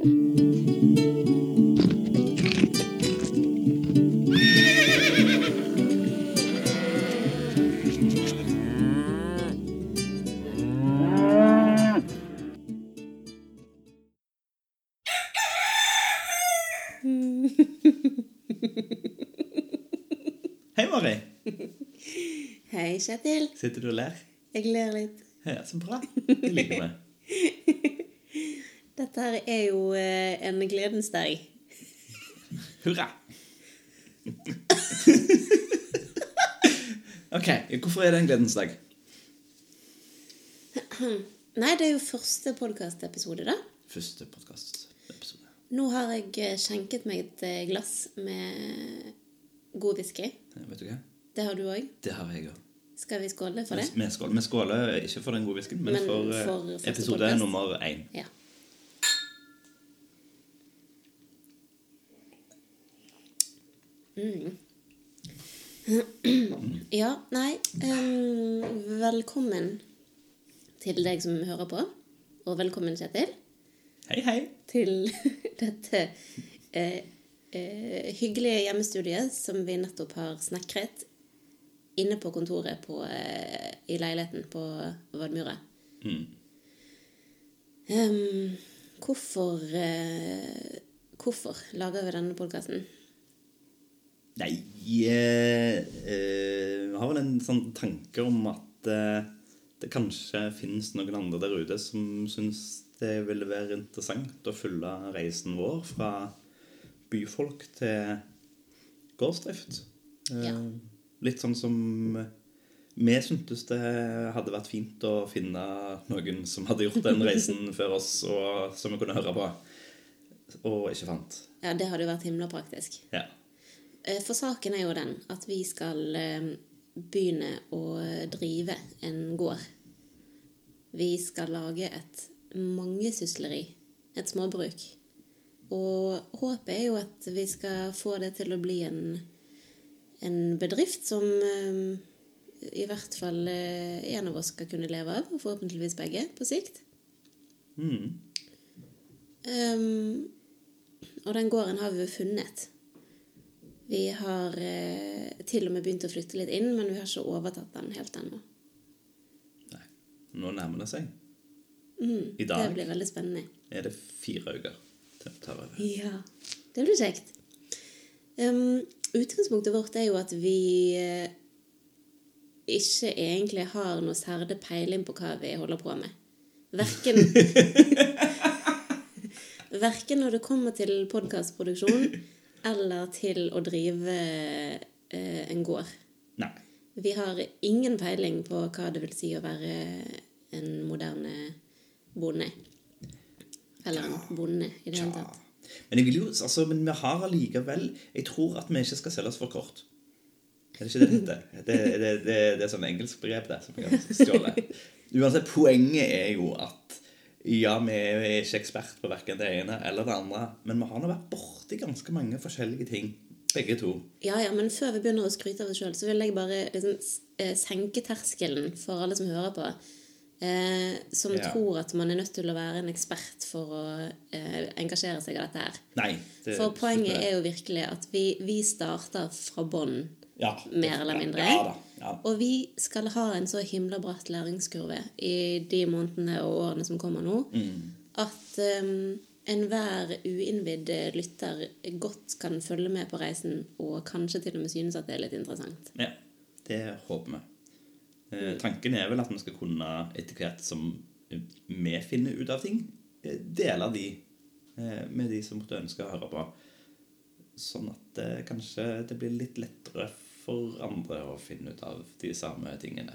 Hei, Mari. Hei, Kjetil. Sitter du og ler? Jeg ler litt. Ja, så bra. Jeg liker vi. Dette her er jo eh, en gledens dag. Hurra. ok, hvorfor er det en gledens dag? Nei, det er jo første podkastepisode, da. Første podkastepisode. Nå har jeg eh, skjenket meg et eh, glass med god whisky. Vet du hva? Det har du òg. Det har jeg òg. Skal vi skåle for det? Vi skåler, vi skåler ikke for den gode whiskyen, men, Men for, for episode podcast. nummer én. Ja. Mm. Ja, nei um, Velkommen til deg som hører på. Og velkommen, Kjetil, Hei, hei. til dette eh, eh, hyggelige hjemmestudiet som vi nettopp har snekret inne på kontoret på, eh, i leiligheten på Vadmyra. Mm. Um, hvorfor eh, Hvorfor lager vi denne podkasten? Nei eh, eh, har vel en sånn tanke om at eh, det kanskje finnes noen andre der ute som syns det ville være interessant å følge reisen vår fra byfolk til gårdsdrift. Ja. Litt sånn som vi syntes det hadde vært fint å finne noen som hadde gjort den reisen før oss, og som vi kunne høre på, og ikke fant. Ja, det hadde jo vært himla praktisk. Ja. Eh, For saken er jo den at vi skal eh, begynne å drive en gård. Vi skal lage et mangesysleri. Et småbruk. Og håpet er jo at vi skal få det til å bli en, en bedrift som eh, i hvert fall en av oss skal kunne leve av, og forhåpentligvis begge, på sikt. Mm. Um, og den gården har vi jo funnet. Vi har eh, til og med begynt å flytte litt inn, men vi har ikke overtatt den helt ennå. Nei. Nå nærmer det seg. Mm, I dag Det blir veldig spennende. er det fire uker til vi tar over. Ja, det blir kjekt. Um, utgangspunktet vårt er jo at vi eh, ikke egentlig har noe særlig peiling på hva vi holder på med. Verken Verken når det kommer til podkastproduksjon eller til å drive eh, en gård. Nei. Vi har ingen peiling på hva det vil si å være en moderne bonde. Eller en bonde i det hele tatt. Men, jo, altså, men vi har allikevel Jeg tror at vi ikke skal selge oss for kort. Er det ikke det det heter? Det, det, det, det er sånn engelsk begrep, det, som jeg har stjålet. Uansett, poenget er jo at ja, vi er ikke ekspert på verken det ene eller det andre, men vi har nå vært borti ganske mange forskjellige ting, begge to. Ja, ja, men før vi begynner å skryte av oss sjøl, så vil jeg bare liksom, eh, senke terskelen for alle som hører på. Eh, som Ja. tror at man er nødt til å være en ekspert for å eh, engasjere seg i dette her. Nei. det- For poenget er jo virkelig at vi, vi starter fra bånn, ja, mer eller mindre. Ja da. Ja. Og vi skal ha en så himla bratt læringskurve i de månedene og årene som kommer nå, Mm. at um, enhver uinnvidd lytter godt kan følge med på reisen, og kanskje til og med synes at det er litt interessant. Ja, det håper vi. Eh, tanken er vel at vi skal kunne etter hvert som vi finner ut av ting, eh, dele de eh, med de som måtte ønske å høre på. Sånn at eh, kanskje det blir litt lettere for andre å finne ut av de samme tingene.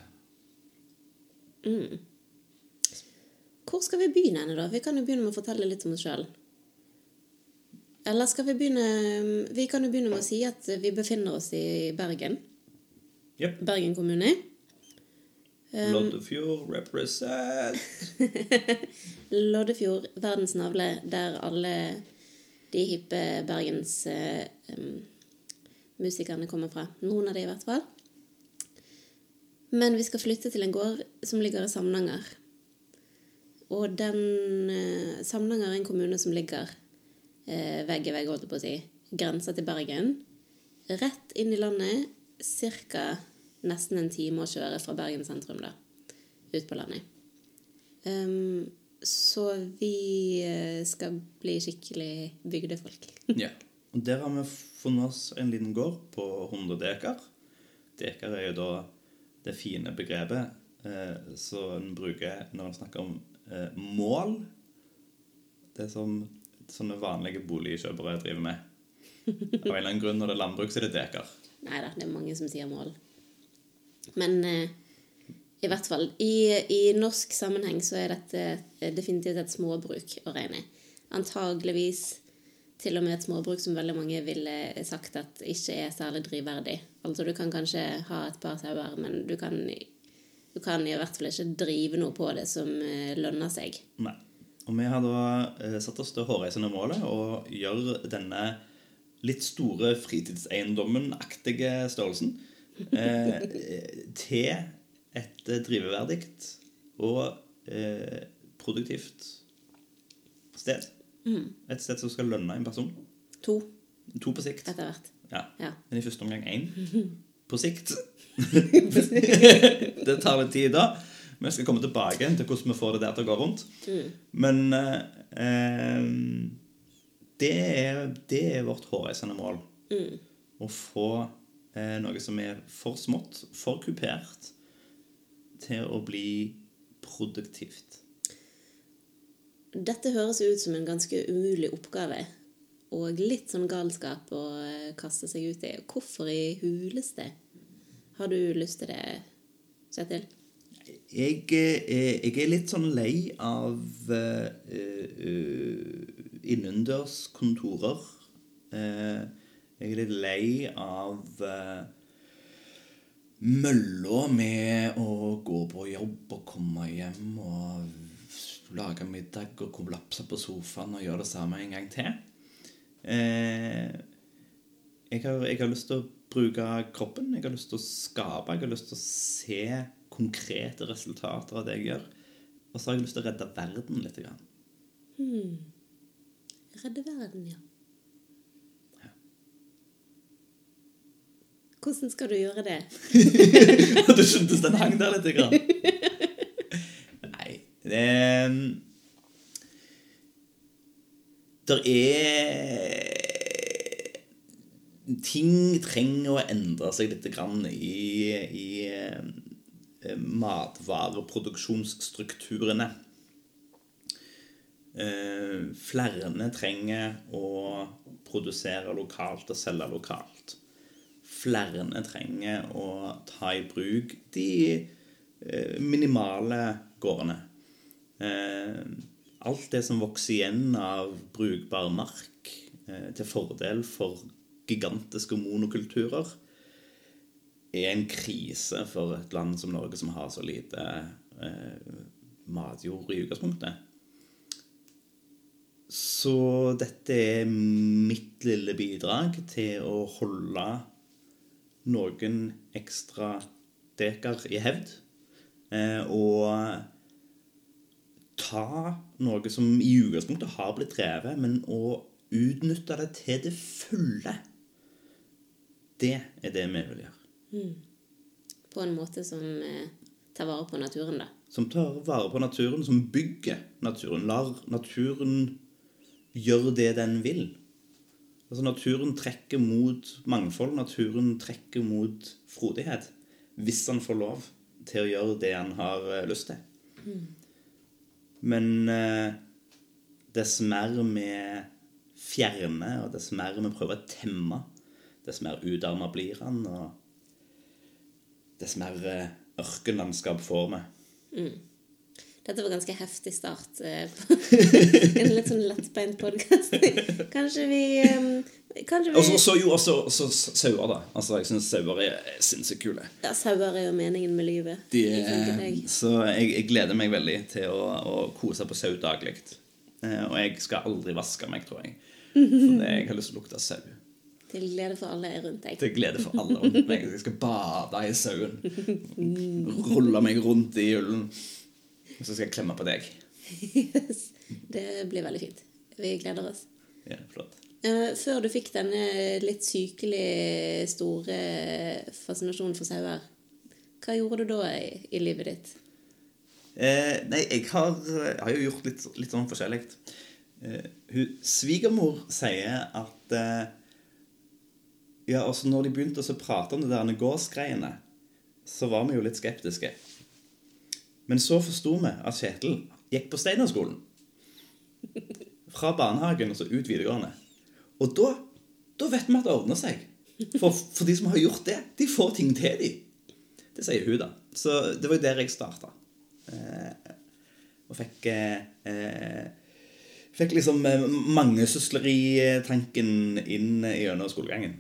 Hvor skal vi begynne da? Vi kan jo begynne med å fortelle litt om oss sjøl. Eller skal vi begynne Vi kan jo begynne med å si at vi befinner oss i Bergen. Yep. Bergen kommune. Loddefjord represent! Loddefjord, verdens navle, der alle de hippe Bergens em, musikerne kommer fra. Noen av de i hvert fall. Men vi skal flytte til en gård som ligger i Samnanger. Og den eh, Samnanger er en kommune som ligger eh, vegg i vegg, holdt jeg på å si, grensa til Bergen. Rett inn i landet, ca. nesten en time å kjøre fra Bergen sentrum, da. Ut på landet. Um, så vi eh, skal bli skikkelig bygdefolk. Ja. Og der har vi funnet oss en liten gård på 100 dekar. Dekar er jo da det fine begrepet eh, som en bruker når en snakker om eh, mål. Det som sånne vanlige boligkjøpere driver med. Av en eller annen grunn når det er landbruk, så er det dekar. Nei da, det er mange som sier mål. Men eh, i hvert fall, i, i norsk sammenheng så er dette eh, definitivt et småbruk å regne. Antageligvis til og med et småbruk som veldig mange ville sagt at ikke er særlig drivverdig. Altså du kan kanskje ha et par sauer, men du kan, du kan i hvert fall ikke drive noe på det som eh, lønner seg. Nei. Og vi har da eh, satt oss det hårreisende målet å gjøre denne litt store fritidseiendommen-aktige størrelsen eh, til et eh, driveverdig og eh, produktivt sted. Et sted som skal lønne en person. To To på sikt. etter hvert. Ja. Ja. Men i første omgang én. På sikt. det tar litt tid, da. Vi skal komme tilbake til hvordan vi får det der til å gå rundt. Men eh, eh, det, er, det er vårt hårreisende mål. Å få eh, noe som er for smått, for kupert, til å bli produktivt. Dette høres ut som en ganske umulig oppgave. Og litt sånn galskap å eh, kaste seg ut i. Hvorfor i huleste? Har du lyst til det, Kjetil? Jeg, eh, jeg er litt sånn lei av eh, innendørs kontorer. Jeg er litt lei av mølla med å gå på jobb og komme hjem og lage middag og kollapse på sofaen og gjøre det samme en gang til. Eh, jeg, har, jeg har lyst til å bruke kroppen, jeg har lyst til å skape, jeg har lyst til å se konkrete resultater av det jeg gjør. Og så har jeg lyst til å redde verden litt. Grann. Redde verden, ja. Hvordan skal du gjøre det? du skjønte den hang der litt. Grann. Det er Ting trenger å endre seg litt i, i matvareproduksjonsstrukturene. Flere trenger å produsere lokalt og selge lokalt. Flere trenger å ta i bruk de eh, minimale gårdene. Eh, Alt det som vokser igjen av brukbar mark eh, til fordel for gigantiske monokulturer, er en krise for et land som Norge, som har så lite eh, matjord i utgangspunktet. Så dette er mitt lille bidrag til å holde noen ekstra dekar i hevd. Og ta noe som i utgangspunktet har blitt drevet, men å utnytte det til det fulle. Det er det vi vil gjøre. På en måte som eh, tar vare på naturen, da. Som tar vare på naturen, som bygger naturen. Lar naturen gjøre det den vil. Altså Naturen trekker mot mangfold. Naturen trekker mot frodighet. Hvis han får lov til å gjøre det han har eh, lyst til. Men eh, dess mer vi fjerner, og dess mer vi prøver å temme, dess mer utarma blir han, og dess mer eh, ørkenlandskap får vi. Dette var ganske heftig start eh, på en litt sånn lettbeint podkast. Kanskje vi um, Kanskje vi Og så, jo også, også sauer, da. Altså, Jeg syns sauer er sinnssykt kule. Ja, sauer er jo meningen med livet. De, deg. så jeg, jeg gleder meg veldig til å, å kose på sau daglig. Eh, og jeg skal aldri vaske meg, tror jeg. For det, jeg har lyst til å lukte sau. Til glede for alle rundt deg. Til glede for alle rundt meg. Jeg skal bade i sauen. Rulle meg rundt i ullen. Og så skal jeg klemme på deg. Yes. Det blir veldig fint. Vi gleder oss. Ja, flott. Eh, Før du fikk denne litt sykelig store fascinasjonen for sauer, hva gjorde du da i, i livet ditt? Eh, nei, jeg har, jeg har jo gjort litt, litt sånn forskjellig. Eh, hun, svigermor sier at eh, Ja, altså når de begynte å prate om det der gårdsgreiene, så var vi jo litt skeptiske. Men så forsto vi at Kjetil gikk på Steinerskolen. Fra barnehagen og så ut videregående. Og da, da vet vi at det ordner seg. For, for de som har gjort det, de får ting til, de. Det sier hun, da. Så det var jo der jeg starta. Eh, og fikk eh, eh, Fikk liksom eh, mangesyssleritanken inn gjennom skolegangen.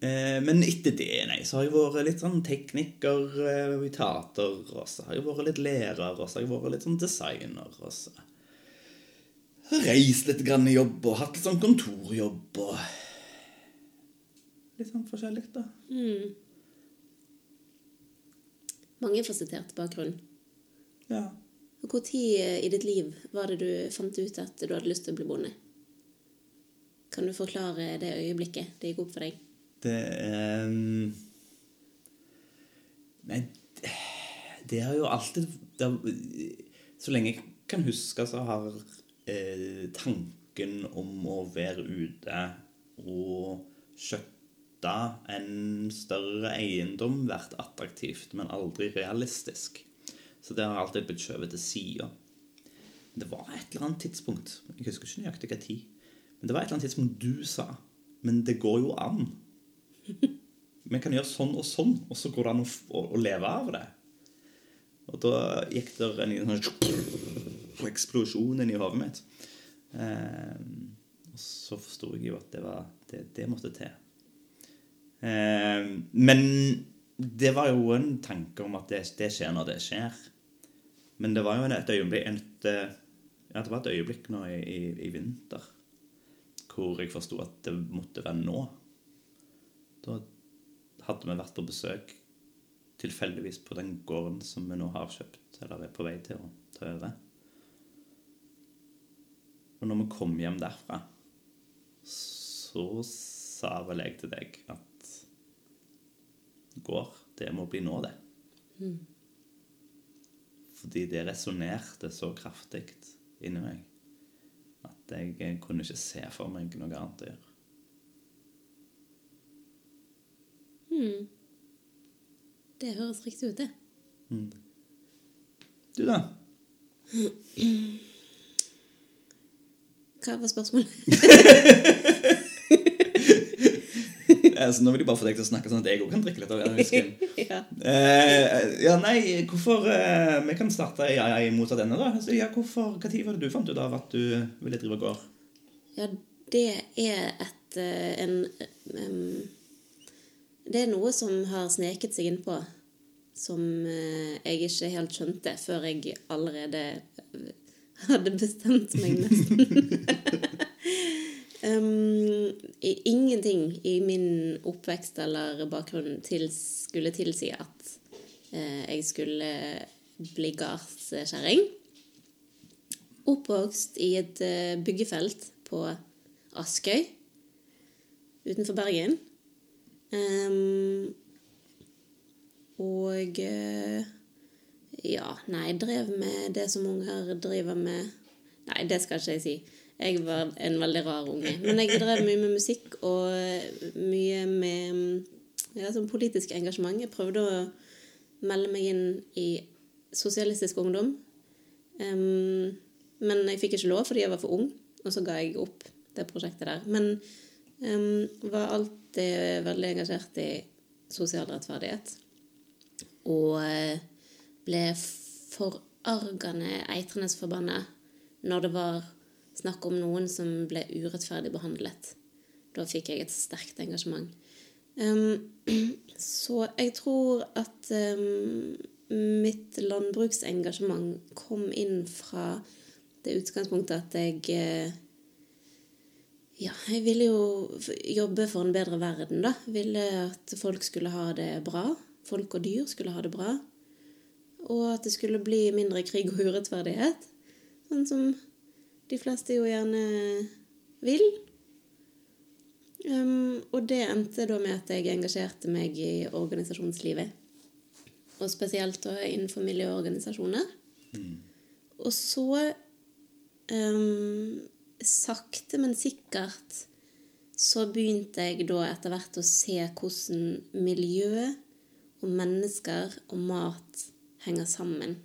Eh, men etter det, nei, så har jeg vært litt sånn tekniker eh, i teater. Og så har jeg vært litt lærer, og så har jeg vært litt sånn designer. Og så har jeg reist litt grann i jobb og hatt litt sånn kontorjobb og Litt sånn forskjellig, da. Mange Mangefasettert bakgrunn. Ja. Og Når i ditt liv var det du fant ut at du hadde lyst til å bli bonde? Kan du forklare det øyeblikket det gikk opp for deg? Det er Nei, det, har jo alltid har, Så lenge jeg kan huske, så har eh, tanken om å være ute og skjøtte en større eiendom vært attraktivt, men aldri realistisk. Så det har alltid blitt skjøvet til sida. Det var et eller annet tidspunkt Jeg husker ikke nøyaktig hva tid. Men det var et eller annet tidspunkt du sa Men det går jo an. Vi kan gjøre sånn og sånn, og så går det an å, å, leve av det. Og da gikk det en sånn eksplosjon inn i hodet mitt. Eh, og så forsto jeg jo at det, var, det, det måtte til. Eh, men det var jo en tanke om at det, det skjer når det skjer. Men det var jo et øyeblikk et, Ja, det var et øyeblikk nå i, i, i vinter hvor jeg forsto at det måtte være nå. Da hadde vi vært på besøk tilfeldigvis på den gården som vi nå har kjøpt, eller er på vei til å ta over. Og når vi kom hjem derfra, så sa vel jeg til deg at gård, det må bli nå, det. Fordi det resonnerte så kraftig inni meg at jeg kunne ikke se for meg noe annet å gjøre. Det høres riktig ut, det. Du, da? Hva var spørsmålet? Altså, nå vil jeg bare få deg til å snakke sånn at jeg òg kan drikke litt av whiskyen. ja. Eh, ja, nei, hvorfor eh, Vi kan starte i, i, motsatt ende, da. Altså, ja, hvorfor, Hva tid var det du fant ut av at du ville drive gård? ja, det er et en, en em, Det er noe som har sneket seg innpå, som eh, jeg ikke helt skjønte før jeg allerede eh, hadde bestemt meg, nesten. um, ingenting i min oppvekst eller bakgrunn til, skulle tilsi at uh, jeg skulle bli gardskjerring. Oppvokst i et byggefelt på Askøy utenfor Bergen. Em, og eh, ja, nei, drev med det som unger driver med Nei, det skal ikke jeg si. Jeg var en veldig rar unge. Men jeg drev mye med musikk og mye med ja, sånn politisk engasjement. Jeg prøvde å melde meg inn i Sosialistisk Ungdom. Um, men jeg fikk ikke lov fordi jeg var for ung, og så ga jeg opp det prosjektet der. Men var alltid veldig engasjert i sosial rettferdighet. Og eh, ble forargende eitrende forbanna når det var snakk om noen som ble urettferdig behandlet. Da fikk jeg et sterkt engasjement. Um, så jeg tror at um, mitt landbruksengasjement kom inn fra det utgangspunktet at jeg eh, Ja, jeg ville jo jobbe for en bedre verden, da. Ville at folk skulle ha det bra. Folk og dyr skulle ha det bra. og at det skulle bli mindre krig og urettferdighet. Sånn som de fleste jo gjerne vil. Um, og det endte da med at jeg engasjerte meg i organisasjonslivet. Og spesielt da innenfor miljøorganisasjoner. Og så um, sakte, men sikkert så begynte jeg da etter hvert å se hvordan miljø og mennesker og mat henger sammen.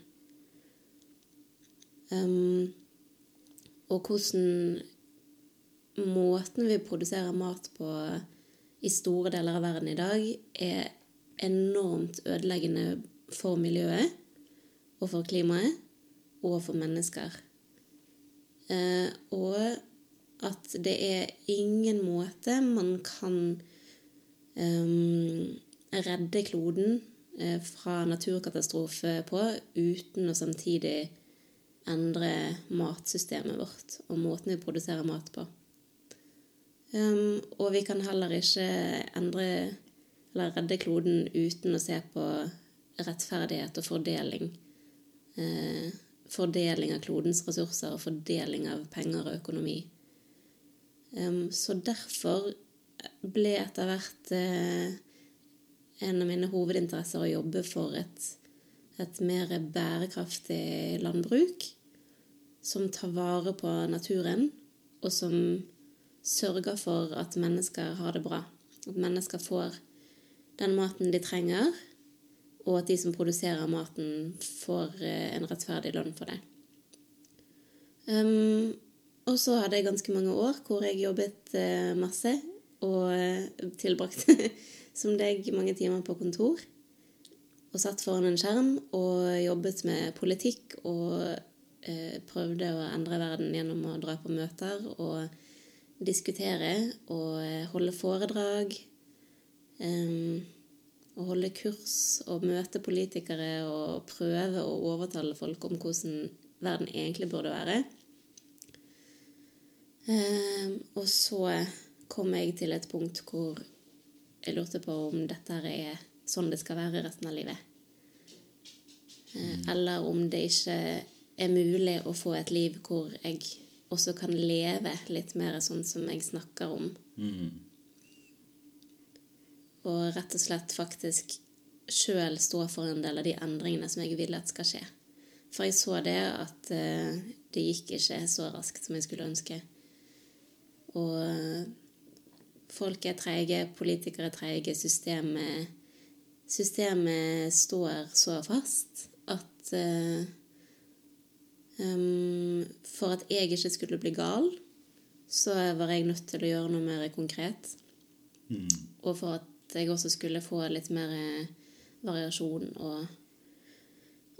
Um, og hvordan måten vi produserer mat på i store deler av verden i dag, er enormt ødeleggende for miljøet og for klimaet og for mennesker. Eh, og at det er ingen måte man kan um, redde kloden eh, fra naturkatastrofe på uten å samtidig endre matsystemet vårt og måten vi produserer mat på. Um, og vi kan heller ikke endre eller redde kloden uten å se på rettferdighet og fordeling. Eh, fordeling av klodens ressurser og fordeling av penger og økonomi. Så derfor ble etter hvert eh, en av mine hovedinteresser å jobbe for et, et mer bærekraftig landbruk som tar vare på naturen, og som sørger for at mennesker har det bra. At mennesker får den maten de trenger, og at de som produserer maten, får eh, en rettferdig lønn for det. Um, og så hadde jeg ganske mange år hvor jeg jobbet uh, masse og uh, tilbrakt som deg mange timer på kontor. Og satt foran en skjerm og jobbet med politikk og uh, prøvde å endre verden gjennom å dra på møter og diskutere og eh, holde foredrag. Um, og holde kurs og møte politikere og prøve å overtale folk om hvordan verden egentlig burde være. Um, og så kom jeg til et punkt hvor jeg lurte på om dette er sånn det skal være resten av livet. Uh, eller om det ikke er mulig å få et liv hvor jeg også kan leve litt mer sånn som jeg snakker om. Mm. Og rett og slett faktisk sjøl stå for en del av de endringene som jeg vil at skal skje. For jeg så det at uh, det gikk ikke så raskt som jeg skulle ønske. Og uh, folk er treige, politikere er treige, systemet, systemet står så fast at um, For at jeg ikke skulle bli gal, så var jeg nødt til å gjøre noe mer konkret. Mm. Og for at jeg også skulle få litt mer eh, variasjon og,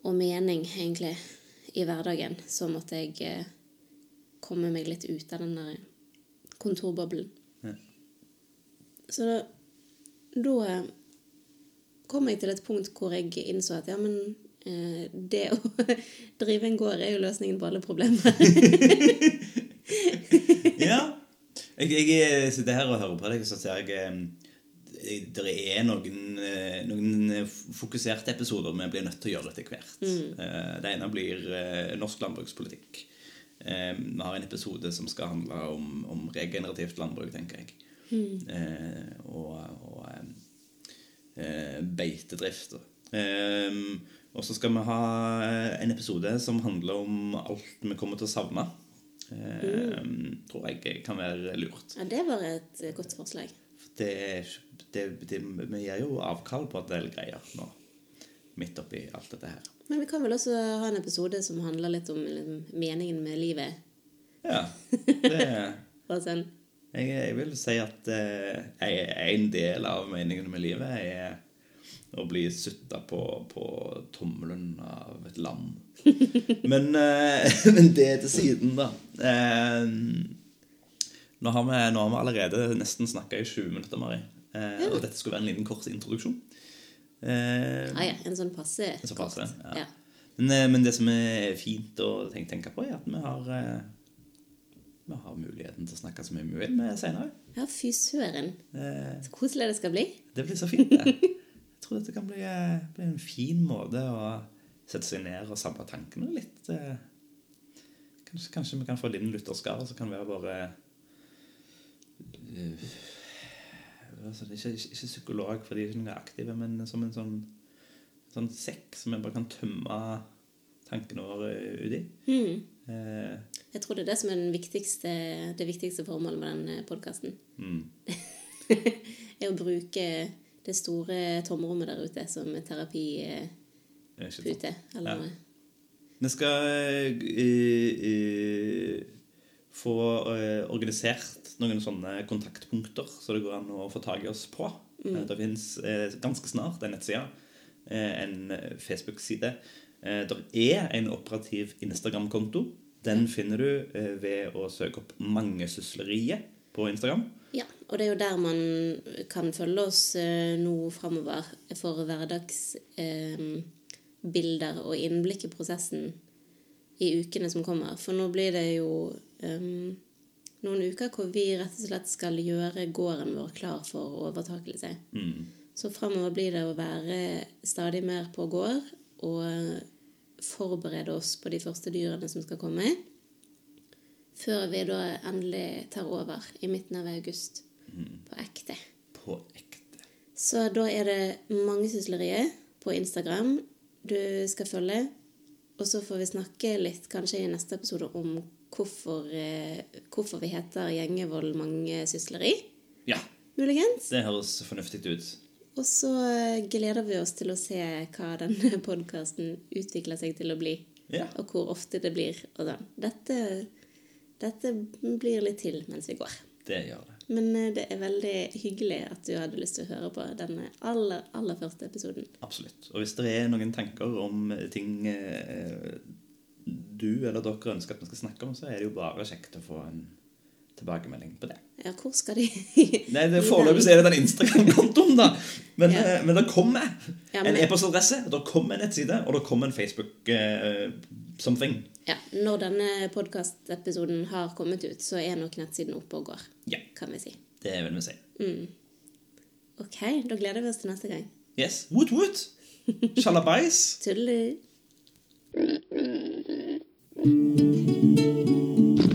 og mening, egentlig, i hverdagen, så måtte jeg eh, komme meg litt ut av den der kontorboblen. Ja. Så da, da eh, kom jeg til et punkt hvor jeg innså at ja, men eh, det å drive en gård er jo løsningen på alle problemer. Ja. Jeg, jeg sitter her og hører på deg, og så ser jeg det er noen, eh, noen fokuserte episoder vi blir nødt til å gjøre etter hvert. Mm. Det ene blir eh, norsk landbrukspolitikk. Eh, Vi har en episode som skal handle om, om regenerativt landbruk, tenker jeg. Mm. Og, og eh, beitedrift. Eh, Og så skal vi ha en episode som handler om alt vi kommer til å savne. Mm. Tror jeg kan være lurt. ja, det var et eh, godt forslag. Det, det, det, vi gir jo avkall på en del greier nå, midt oppi alt dette her. Men vi kan vel også ha en episode som handler litt om liksom, meningen med livet. Ja, det, er... sånn, jeg, jeg vil si at eh, en del av meningen med livet er å bli sutta på, på tommelen av et lam. Men, eh, men det til siden, da. Eh, nå, har vi, nå har vi allerede nesten snakka i 20 minutter, Mari. Eh, Og dette skulle være en liten kort introduksjon. Eh, ah, ja, en sånn passe En sånn passe, kort. ja. Ja. Men, eh, men det som er fint å tenke, tenke på, er at vi har, eh, vi har muligheten til å snakke så mye vi vil med senere. ja, fy søren. Eh, Så koselig det skal bli. Det blir så fint, det. Jeg tror dette kan bli, eh, bli en fin måte å sette seg ned og samle tankene litt. Kanskje, kanskje vi kan få en liten lutherskare, som kan være våre altså, ikke, ikke, psykolog, for de er ikke noe aktive, men som en sånn, sånn sekk som vi bare kan tømme tankene våre ut i. Mm. Eh, Jeg tror det er det som er den viktigste, det viktigste formålet med den podkasten. mm. Er å bruke det store tomrommet der ute som terapipute. er. Eller Ja. Vi skal eh, eh, få eh, organisert noen sånne kontaktpunkter så det går an å få tak i oss på. Mm. Det finnes eh, ganske snart en nettside, eh, en eh, Facebook-side. Eh, Det er en operativ Instagram-konto. Den finner du eh, ved å søke opp Mangesysleriet på Instagram. Ja, og det er jo der man kan følge oss eh, nå framover for hverdagsbilder eh, og innblikk i prosessen i ukene som kommer. For nå blir det jo um, noen uker hvor vi rett og slett skal gjøre gården vår klar for overtakelse. Mm. Så framover blir det å være stadig mer på gård og forberede oss på de første dyrene som skal komme. Før vi da endelig tar over i midten av august på ekte. På ekte. Så da er det Mangesysleriet på Instagram du skal følge. Og så får vi snakke litt kanskje i neste episode om hvorfor, eh, hvorfor vi heter Gjengevold Mangesysleri. Ja, Muligens. det høres fornuftig ut. Og så eh, gleder vi oss til å se hva denne podkasten utvikler seg til å bli. Ja. Og hvor ofte det blir. Og. Dette, dette blir litt til mens vi går. Det gjør det. Men eh, det er veldig hyggelig at du hadde lyst til å høre på denne aller, aller første episoden. Absolutt. Og hvis det er noen tanker om ting eh, du eller dere ønsker at vi skal snakke om, så er det jo bare kjekt å få en tilbakemelding på det. Ja, hvor skal de Nei, det Foreløpig er det den Instagram-kontoen, da. Men, Ja. eh, men det kommer Ja, en e-postadresse, det kommer en nettside, og det kommer en Facebook-something. Ja, Når denne podkastepisoden har kommet ut, så er nok nettsiden oppe og går, ja, kan vi si. det vil vi si. Ok, da gleder vi oss til neste gang. Yes. Woot woot! Sjalabais. Tudelu!